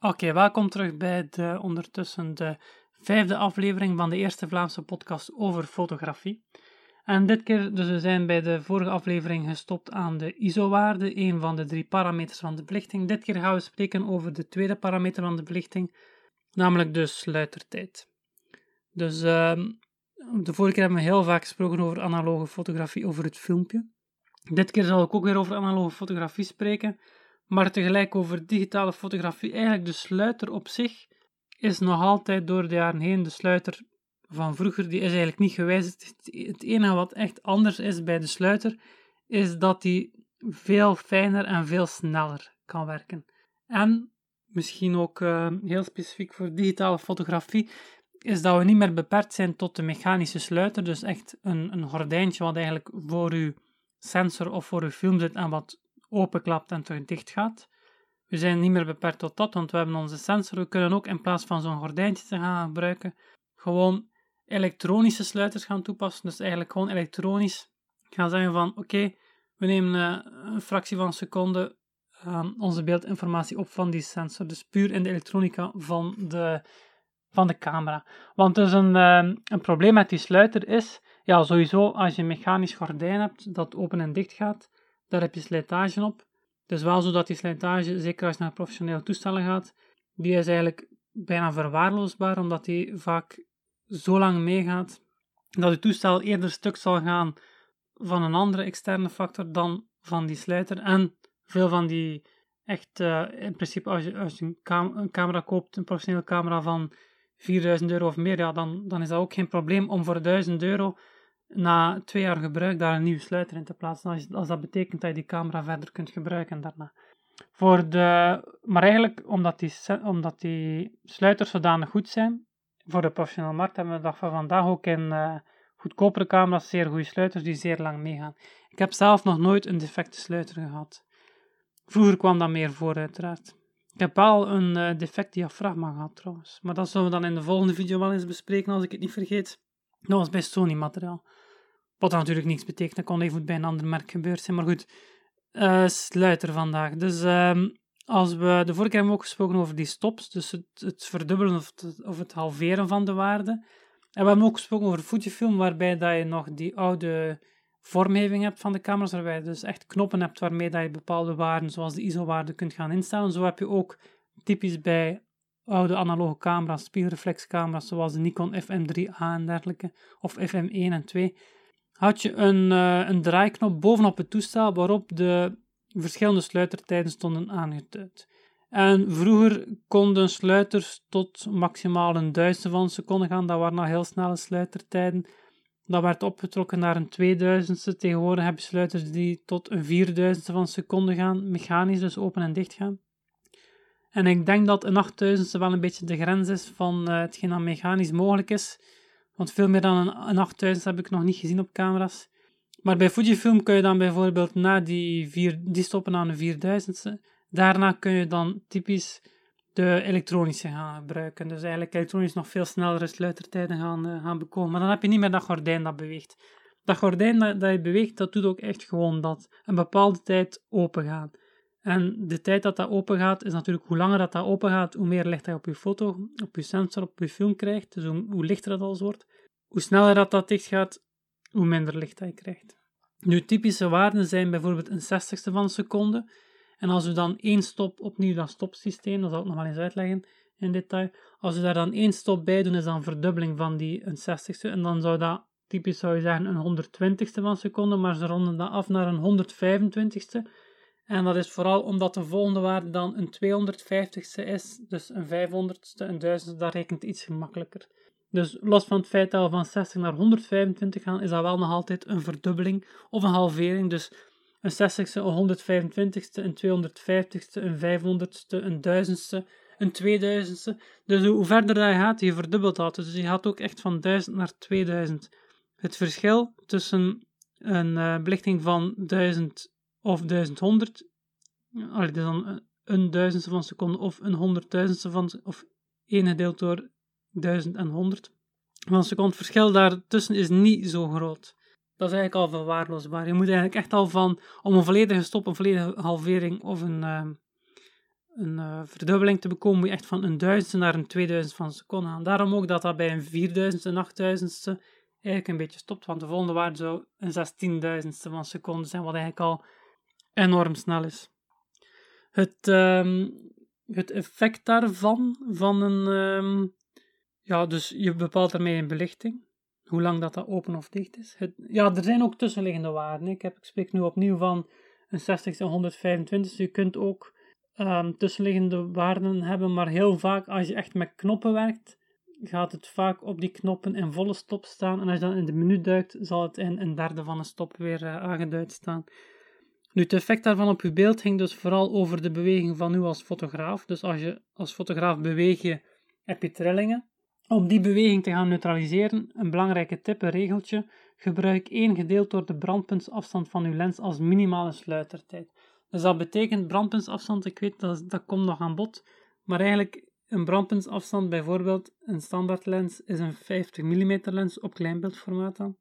Oké, welkom terug bij de ondertussen de vijfde aflevering van de eerste Vlaamse podcast over fotografie. En dit keer, dus we zijn bij de vorige aflevering gestopt aan de ISO-waarde, een van de drie parameters van de belichting. Dit keer gaan we spreken over de tweede parameter van de belichting, namelijk de sluitertijd. Dus ehm, de vorige keer hebben we heel vaak gesproken over analoge fotografie, over het filmpje. Dit keer zal ik ook weer over analoge fotografie spreken, maar tegelijk over digitale fotografie. Eigenlijk de sluiter op zich is nog altijd door de jaren heen de sluiter van vroeger, die is eigenlijk niet gewijzigd. Het enige wat echt anders is bij de sluiter, is dat die veel fijner en veel sneller kan werken. En misschien ook uh, heel specifiek voor digitale fotografie, is dat we niet meer beperkt zijn tot de mechanische sluiter. Dus echt een, een gordijntje wat eigenlijk voor uw sensor of voor uw film zit en wat openklapt en terug dicht gaat. We zijn niet meer beperkt tot dat, want we hebben onze sensor. We kunnen ook in plaats van zo'n gordijntje te gaan gebruiken, gewoon elektronische sluiters gaan toepassen. Dus eigenlijk gewoon elektronisch gaan zeggen van oké, we nemen uh, een fractie van een seconde uh, onze beeldinformatie op van die sensor. Dus puur in de elektronica van de, van de camera. Want dus een, uh, een probleem met die sluiter is, ja sowieso als je een mechanisch gordijn hebt dat open en dicht gaat, daar heb je slijtage op. Dus wel zo dat die slijtage, zeker als je naar professionele toestellen gaat, die is eigenlijk bijna verwaarloosbaar, omdat die vaak zo lang meegaat dat het toestel eerder stuk zal gaan van een andere externe factor dan van die sluiter. En veel van die echt, uh, in principe, als je, als je een, een, camera koopt, een professionele camera van 4000 euro of meer, ja, dan, dan is dat ook geen probleem om voor 1000 euro na twee jaar gebruik daar een nieuwe sluiter in te plaatsen. Als, als dat betekent dat je die camera verder kunt gebruiken daarna. Voor de, maar eigenlijk, omdat die, omdat die sluiters zodanig goed zijn, voor de professionele markt hebben we dag van vandaag ook in uh, goedkopere camera's zeer goede sluiters die zeer lang meegaan. Ik heb zelf nog nooit een defecte sluiter gehad. Vroeger kwam dat meer voor, uiteraard. Ik heb wel een uh, defect diafragma gehad trouwens. Maar dat zullen we dan in de volgende video wel eens bespreken als ik het niet vergeet. Dat was bij Sony materiaal. Wat natuurlijk niets betekent, dat kon even bij een ander merk gebeurd zijn. Maar goed, uh, sluiter vandaag. Dus um, als we, de vorige keer hebben ook gesproken over die stops, dus het, het verdubbelen of het, of het, halveren van de waarde. En we hebben ook gesproken over Fujifilm, waarbij dat je nog die oude vormgeving hebt van de camera's, waarbij je dus echt knoppen hebt waarmee dat je bepaalde waarden, zoals de ISO-waarde, kunt gaan instellen. Zo heb je ook typisch bij oude analoge camera's, spiegelreflexcamera's, zoals de Nikon FM3A en dergelijke, of FM1 en 2, had je een, uh, een draaiknop bovenop het toestel waarop de verschillende sluitertijden stonden aangeduid. En vroeger konden sluiters tot maximaal een duizendste van een seconde gaan. Dat waren nog heel snelle sluitertijden. Dat werd opgetrokken naar een 2000ste. Tegenwoordig heb je sluiters die tot een 4000ste van een seconde gaan, mechanisch dus open en dicht gaan. En ik denk dat een 8000ste wel een beetje de grens is van uh, hetgeen dat mechanisch mogelijk is. Want veel meer dan een, een 8000 heb ik nog niet gezien op camera's. Maar bij Fujifilm kun je dan bijvoorbeeld na die, vier, die stoppen aan de 4000ste, daarna kun je dan typisch de elektronische gaan gebruiken. Dus eigenlijk elektronisch nog veel snellere sluitertijden gaan, uh, gaan bekomen. Maar dan heb je niet meer dat gordijn dat beweegt. Dat gordijn dat, dat je beweegt, dat doet ook echt gewoon dat. Een bepaalde tijd open gaan. En de tijd dat dat open gaat, is natuurlijk hoe langer dat, dat open gaat, hoe meer licht je op je foto, op je sensor, op je film krijgt. Dus hoe, hoe lichter dat alles wordt. Hoe sneller dat dat dicht gaat, hoe minder licht dat je krijgt. Nu, typische waarden zijn bijvoorbeeld een zestigste van een seconde. En als we dan één stop, opnieuw dat stopsysteem, dat zal ik nog wel eens uitleggen in detail. Als we daar dan één stop bij doen, is dan een verdubbeling van die een zestigste. En dan zou dat typisch zou je zeggen een 120ste van een seconde, maar ze ronden dat af naar een 125ste. En dat is vooral omdat de volgende waarde dan een 250ste is, dus een 500ste, een 1000ste, dat rekent iets gemakkelijker. Dus los van het feit dat we van 60 naar 125 gaan, is dat wel nog altijd een verdubbeling of een halvering. Dus een 60ste, een 125ste, een 250ste, een 500ste, een 1000ste, een 2000ste. Dus hoe verder dat je gaat, je verdubbelt dat. Dus je gaat ook echt van 1000 naar 2000. Het verschil tussen een uh, belichting van 1000 of 1100, allee, dus dan een duizendste van een seconde of een honderdduizendste van, of 1 gedeeld door 1000 en 100 van een seconde. Het verschil daartussen is niet zo groot. Dat is eigenlijk al verwaarloosbaar. Je moet eigenlijk echt al van, om een volledige stop, een volledige halvering of een, uh, een uh, verdubbeling te bekomen, moet je echt van een duizendste naar een tweeduizend van een seconde gaan. Daarom ook dat dat bij een vierduizendste, een achtduizendste eigenlijk een beetje stopt, want de volgende waarde zou een zestienduizendste van een seconde zijn, wat eigenlijk al enorm snel is. Het, um, het effect daarvan, van een, um, ja, dus je bepaalt daarmee een belichting, hoe lang dat, dat open of dicht is. Het, ja, er zijn ook tussenliggende waarden. Ik, heb, ik spreek nu opnieuw van een 60 en 125. je kunt ook um, tussenliggende waarden hebben, maar heel vaak als je echt met knoppen werkt, gaat het vaak op die knoppen in volle stop staan. En als je dan in de menu duikt, zal het in een derde van een stop weer uh, aangeduid staan. Nu, het effect daarvan op je beeld ging dus vooral over de beweging van u als fotograaf. Dus als je als fotograaf beweeg je, heb je trillingen. Om die beweging te gaan neutraliseren, een belangrijke tip, een regeltje, gebruik 1 gedeeld door de brandpuntsafstand van uw lens als minimale sluitertijd. Dus dat betekent brandpuntsafstand, ik weet dat dat komt nog aan bod, maar eigenlijk een brandpuntsafstand, bijvoorbeeld een standaard lens, is een 50 mm lens op kleinbeeldformaat dan.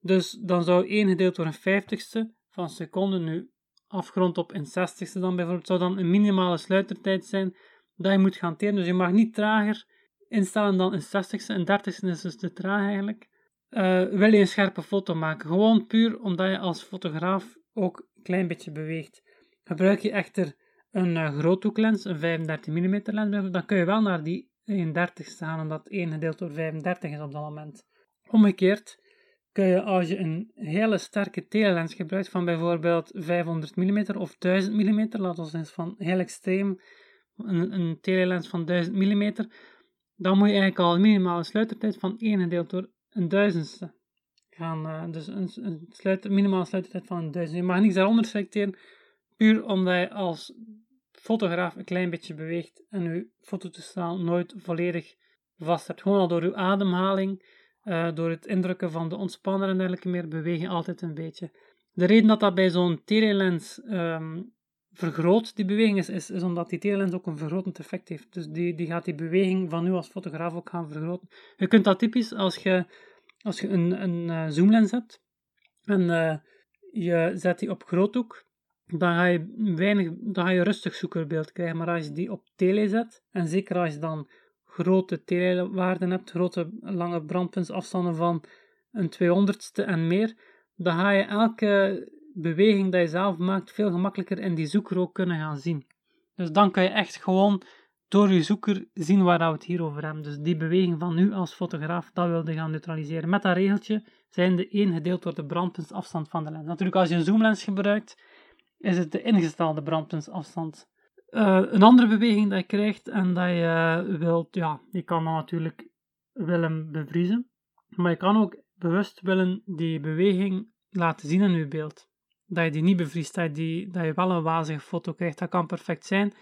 Dus dan zou 1 gedeeld door een 50ste van seconde nu afgerond op een 60ste dan bijvoorbeeld, zou dan een minimale sluitertijd zijn dat je moet gaan teren. Dus je mag niet trager instellen dan een 60ste. Een 30ste is dus te traag eigenlijk. Uh, wil je een scherpe foto maken? Gewoon puur omdat je als fotograaf ook een klein beetje beweegt. Gebruik je echter een uh, groothoeklens, een 35 mm lens, dan kun je wel naar die 31 staan, omdat 1 gedeeld door 35 is op dat moment. Omgekeerd kun je als je een hele sterke telelens gebruikt van bijvoorbeeld 500 mm of 1000 mm, laten we eens van heel extreem, een, een telelens van 1000 mm, dan moet je eigenlijk al een minimale sluitertijd van 1 gedeeld door een duizendste gaan. Uh, dus een, een minimale sluitertijd van een duizend. Je mag niks daaronder selecteren, puur omdat je als fotograaf een klein beetje beweegt en je fototoestel nooit volledig vast hebt. Gewoon al door je ademhaling, uh, door het indrukken van de ontspanner en dergelijke meer, beweeg je altijd een beetje. De reden dat dat bij zo'n telelens um, vergroot, die beweging, is, is, omdat die telelens ook een vergrotend effect heeft. Dus die, die gaat die beweging van u als fotograaf ook gaan vergroten. Je kunt dat typisch als je, als je een, een uh, zoomlens hebt en uh, je zet die op groothoek, dan ga je, weinig, dan ga je rustig zoekerbeeld krijgen. Maar als je die op tele zet, en zeker als je dan grote telewaarden hebt, grote lange brandpuntsafstanden van een 200ste en meer, dan ga je elke beweging die je zelf maakt veel gemakkelijker in die zoeker ook kunnen gaan zien. Dus dan kan je echt gewoon door je zoeker zien waar we het hier over hebben. Dus die beweging van nu als fotograaf, dat wilde gaan neutraliseren. Met dat regeltje zijn de 1 gedeeld door de brandpuntsafstand van de lens. Natuurlijk, als je een zoomlens gebruikt, is het de ingestelde brandpuntsafstand. Uh, een andere beweging dat je krijgt en dat je wilt, ja, je kan dan natuurlijk willen bevriezen, maar je kan ook bewust willen die beweging laten zien in je beeld. Dat je die niet bevriest, dat je, die, dat je wel een wazige foto krijgt, dat kan perfect zijn.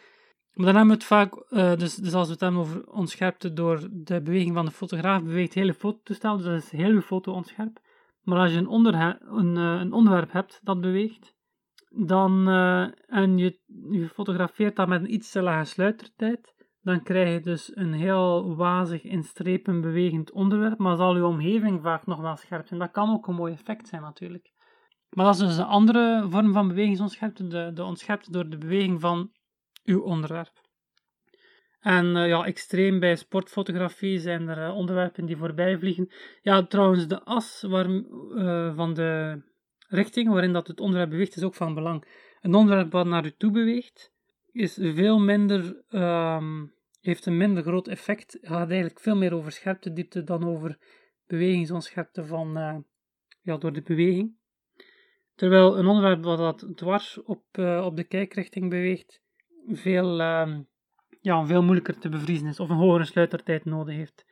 Maar dan hebben we het vaak, uh, dus, dus als we het hebben over onscherpte door de beweging van de fotograaf, beweegt het hele fototoestel, dus dat is heel je foto onscherp. Maar als je een, een, uh, een onderwerp hebt dat beweegt, dan, uh, en je, je fotografeert dat met een iets te lage sluitertijd, dan krijg je dus een heel wazig in strepen bewegend onderwerp, maar zal je omgeving vaak nog wel scherp zijn. Dat kan ook een mooi effect zijn natuurlijk. Maar dat is dus een andere vorm van bewegingsonscherpte, de, de onscherpte door de beweging van uw onderwerp. En uh, ja, extreem bij sportfotografie zijn er uh, onderwerpen die voorbij vliegen. Ja, trouwens, de as waar, van de richting waarin dat het onderwerp beweegt is ook van belang. Een onderwerp wat naar u toe beweegt is veel minder, um, heeft een minder groot effect, gaat eigenlijk veel meer over scherptediepte dan over bewegingsonscherpte van, uh, ja, door de beweging. Terwijl een onderwerp wat dat dwars op, uh, op de kijkrichting beweegt, veel, uh, ja, veel moeilijker te bevriezen is of een hogere sluitertijd nodig heeft.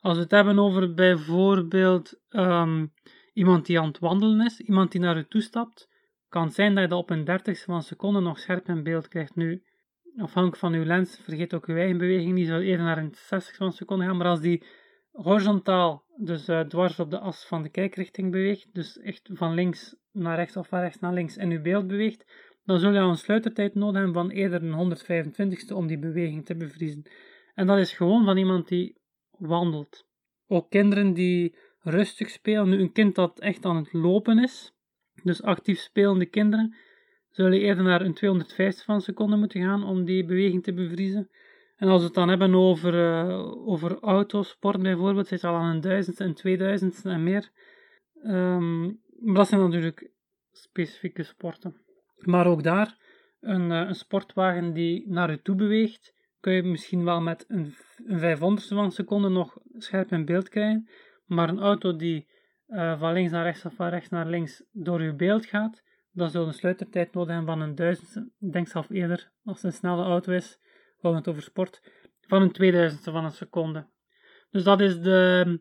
Als we het hebben over bijvoorbeeld um, Iemand die aan het wandelen is, iemand die naar u toestapt, kan zijn dat je dat op een dertigste van een seconde nog scherp in beeld krijgt. Nu, afhankelijk van uw lens, vergeet ook uw eigen beweging, die zal eerder naar een 60 van een seconde gaan, maar als die horizontaal, dus uh, dwars op de as van de kijkrichting beweegt, dus echt van links naar rechts of van rechts naar links in uw beeld beweegt, dan zul je een sluitertijd nodig hebben van eerder een 125ste om die beweging te bevriezen. En dat is gewoon van iemand die wandelt. Ook kinderen die rustig spelen. Nu, een kind dat echt aan het lopen is, dus actief spelende kinderen, zul je eerder naar een 250 van een seconde moeten gaan om die beweging te bevriezen. En als we het dan hebben over, uh, over autosport bijvoorbeeld, zit al aan een duizendste en 2000 en meer. Um, maar dat zijn natuurlijk specifieke sporten. Maar ook daar, een, uh, een sportwagen die naar je toe beweegt, kun je misschien wel met een, een 500 van een seconde nog scherp in beeld krijgen. Maar een auto die uh, van links naar rechts of van rechts naar links door je beeld gaat, dan zul je een sluitertijd nodig hebben van een duizendste, denk zelf eerder, als het een snelle auto is, we het over sport, van een tweeduizendste van een seconde. Dus dat is de,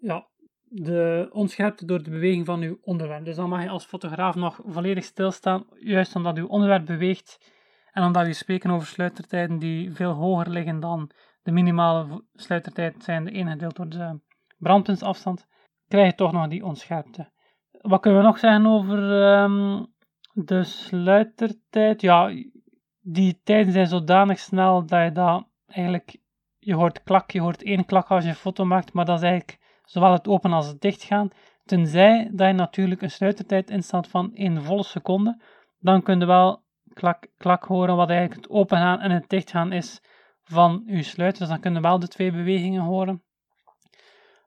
ja, de onscherpte door de beweging van uw onderwerp. Dus dan mag je als fotograaf nog volledig stilstaan, juist omdat uw onderwerp beweegt en omdat we spreken over sluitertijden die veel hoger liggen dan de minimale sluitertijd zijn de ene gedeeld door de brandpuntsafstand, krijg je toch nog die onscherpte. Wat kunnen we nog zeggen over um, de sluitertijd? Ja, die tijden zijn zodanig snel dat je dat eigenlijk, je hoort klak, je hoort één klak als je een foto maakt, maar dat is eigenlijk zowel het open als het dicht gaan. Tenzij dat je natuurlijk een sluitertijd instelt van 1 volle seconde, dan kun je wel klak, klak horen wat eigenlijk het open gaan en het dicht gaan is van je sluiter. Dus dan kun je wel de twee bewegingen horen.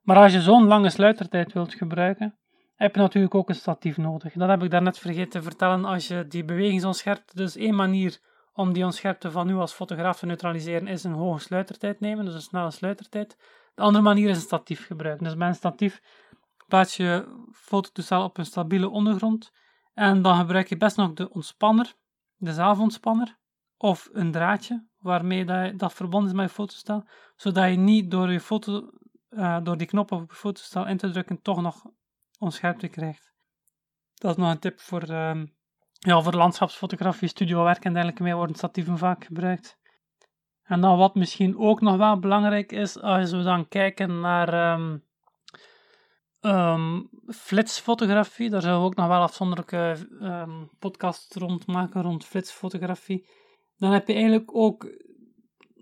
Maar als je zo'n lange sluitertijd wilt gebruiken, heb je natuurlijk ook een statief nodig. Dat heb ik daarnet vergeten te vertellen. Als je die bewegingsonscherpte, dus één manier om die onscherpte van u als fotograaf te neutraliseren, is een hoge sluitertijd nemen, dus een snelle sluitertijd. De andere manier is een statief gebruiken. Dus bij een statief plaats je fototoestel op een stabiele ondergrond en dan gebruik je best nog de ontspanner, de zelfontspanner, of een draadje waarmee dat, dat verbonden is met je fototoestel, zodat je niet door, je foto, uh, door die knop op je fototoestel in te drukken toch nog onscherpte krijgt. Dat is nog een tip voor, uh, ja, voor landschapsfotografie, studiowerk en dergelijke mee worden statieven vaak gebruikt. En dan wat misschien ook nog wel belangrijk is, als we dan kijken naar um, um, flitsfotografie, daar zullen we ook nog wel afzonderlijke um, podcasts rond maken, rond flitsfotografie. Dan heb je eigenlijk ook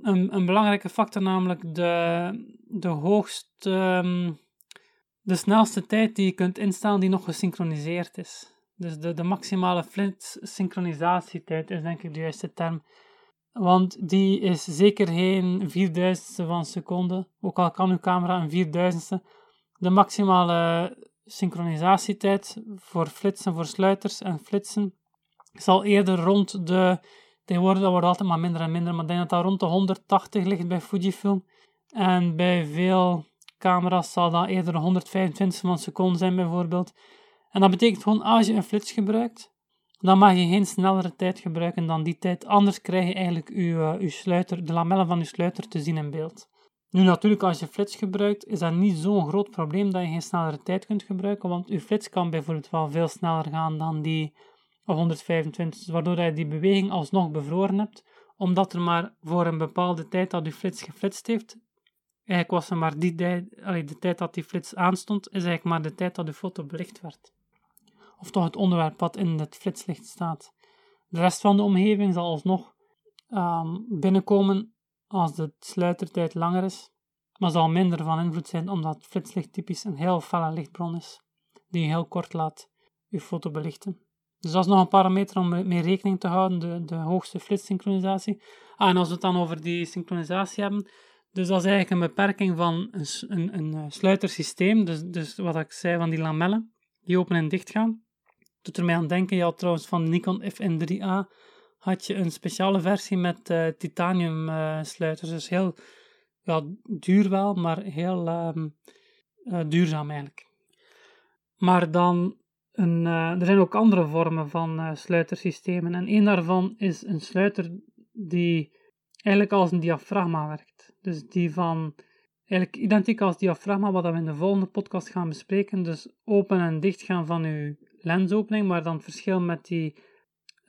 een, een belangrijke factor, namelijk de, de hoogste, de snelste tijd die je kunt instellen die nog gesynchroniseerd is. Dus de, de maximale flits synchronisatietijd is denk ik de juiste term. Want die is zeker geen vierduizendste van seconde. Ook al kan uw camera een vierduizendste. De maximale synchronisatietijd voor flitsen, voor sluiters en flitsen zal eerder rond de. Worden, dat wordt altijd maar minder en minder, maar ik denk dat dat rond de 180 ligt bij Fujifilm. En bij veel camera's zal dat eerder 125 van een seconde zijn, bijvoorbeeld. En dat betekent gewoon als je een flits gebruikt, dan mag je geen snellere tijd gebruiken dan die tijd. Anders krijg je eigenlijk je, uh, sluiter, de lamellen van je sluiter te zien in beeld. Nu natuurlijk, als je flits gebruikt, is dat niet zo'n groot probleem dat je geen snellere tijd kunt gebruiken, want je flits kan bijvoorbeeld wel veel sneller gaan dan die 125, waardoor je die beweging alsnog bevroren hebt, omdat er maar voor een bepaalde tijd dat je flits geflitst heeft, eigenlijk was er maar die tijd, allee, de tijd dat die flits aanstond, is eigenlijk maar de tijd dat de foto belicht werd of toch het onderwerp wat in het flitslicht staat. De rest van de omgeving zal alsnog um, binnenkomen als de sluitertijd langer is, maar zal minder van invloed zijn omdat flitslicht typisch een heel felle lichtbron is, die je heel kort laat je foto belichten. Dus dat is nog een parameter om mee rekening te houden, de, de hoogste flitssynchronisatie. Ah, en als we het dan over die synchronisatie hebben, dus dat is eigenlijk een beperking van een, een, een eh, sluitersysteem, dus, dus wat ik zei van die lamellen, die open en dicht gaan doet er mij aan denken, je trouwens van Nikon FN3A had je een speciale versie met uh, titanium uh, sluiters. Dus heel ja, duur wel, maar heel uh, duurzaam eigenlijk. Maar dan, een, er zijn ook andere vormen van sluitersystemen. En een daarvan is een sluiter die eigenlijk als een diafragma werkt. Dus die van, eigenlijk identiek als diafragma, wat we in de volgende podcast gaan bespreken. Dus open en dicht gaan van uw lensopening, maar dan het verschil met die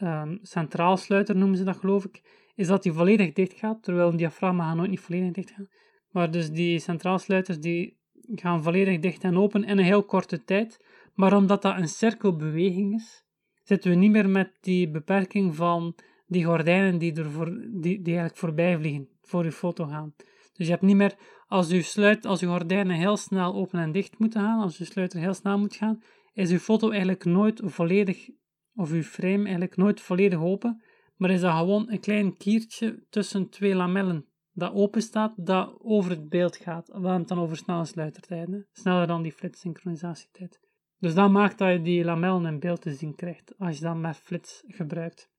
um, centraalsluiter noemen ze dat geloof ik, is dat die volledig dicht gaat, terwijl een diafragma gaat nooit niet volledig dicht gaan. Maar dus die centraalsluiters die gaan volledig dicht en open in een heel korte tijd. Maar omdat dat een cirkelbeweging is, zitten we niet meer met die beperking van die gordijnen die, er voor, die, die eigenlijk voorbij vliegen, voor je foto gaan. Dus je hebt niet meer, als je, sluit, als je gordijnen heel snel open en dicht moeten gaan, als je sluiter heel snel moet gaan, is uw foto eigenlijk nooit volledig of uw frame eigenlijk nooit volledig open, maar is dat gewoon een klein kiertje tussen twee lamellen dat open staat, dat over het beeld gaat. We het dan over snelle sluitertijden. Sneller dan die flits-synchronisatietijd. Dus dat maakt dat je die lamellen in beeld te zien krijgt, als je dat met flits gebruikt.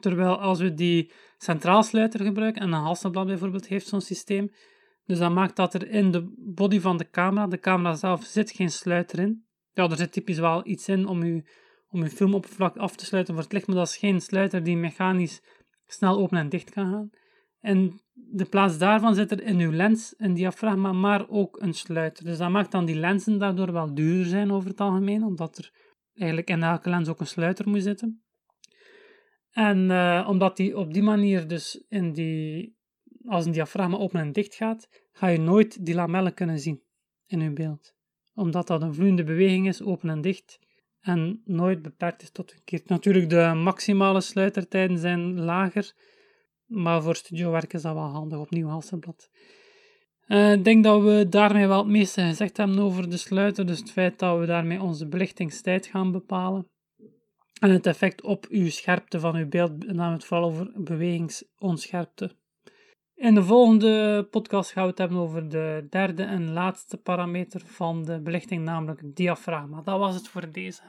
Terwijl als we die centraalsluiter gebruiken, en een Hasselblad bijvoorbeeld heeft zo'n systeem, dus dat maakt dat er in de body van de camera, de camera zelf, zit geen sluiter in. Ja, er zit typisch wel iets in om je, om je filmoppervlak af te sluiten voor het licht, maar dat is geen sluiter die mechanisch snel open en dicht kan gaan. En de plaats daarvan zit er in uw lens een diafragma, maar ook een sluiter. Dus dat maakt dan die lenzen daardoor wel duurder zijn over het algemeen, omdat er eigenlijk in elke lens ook een sluiter moet zitten. En uh, omdat die op die manier dus in die, als een diafragma open en dicht gaat, ga je nooit die lamellen kunnen zien in uw beeld. Omdat dat een vloeiende beweging is, open en dicht, en nooit beperkt is tot een keer. Natuurlijk, de maximale sluitertijden zijn lager, maar voor studiowerk is dat wel handig, opnieuw Hasselblad. Uh, ik denk dat we daarmee wel het meeste gezegd hebben over de sluiter, dus het feit dat we daarmee onze belichtingstijd gaan bepalen. En het effect op uw scherpte van uw beeld, dan het vooral over bewegingsonscherpte. In de volgende podcast gaan we het hebben over de derde en laatste parameter van de belichting, namelijk diafragma. Dat was het voor deze.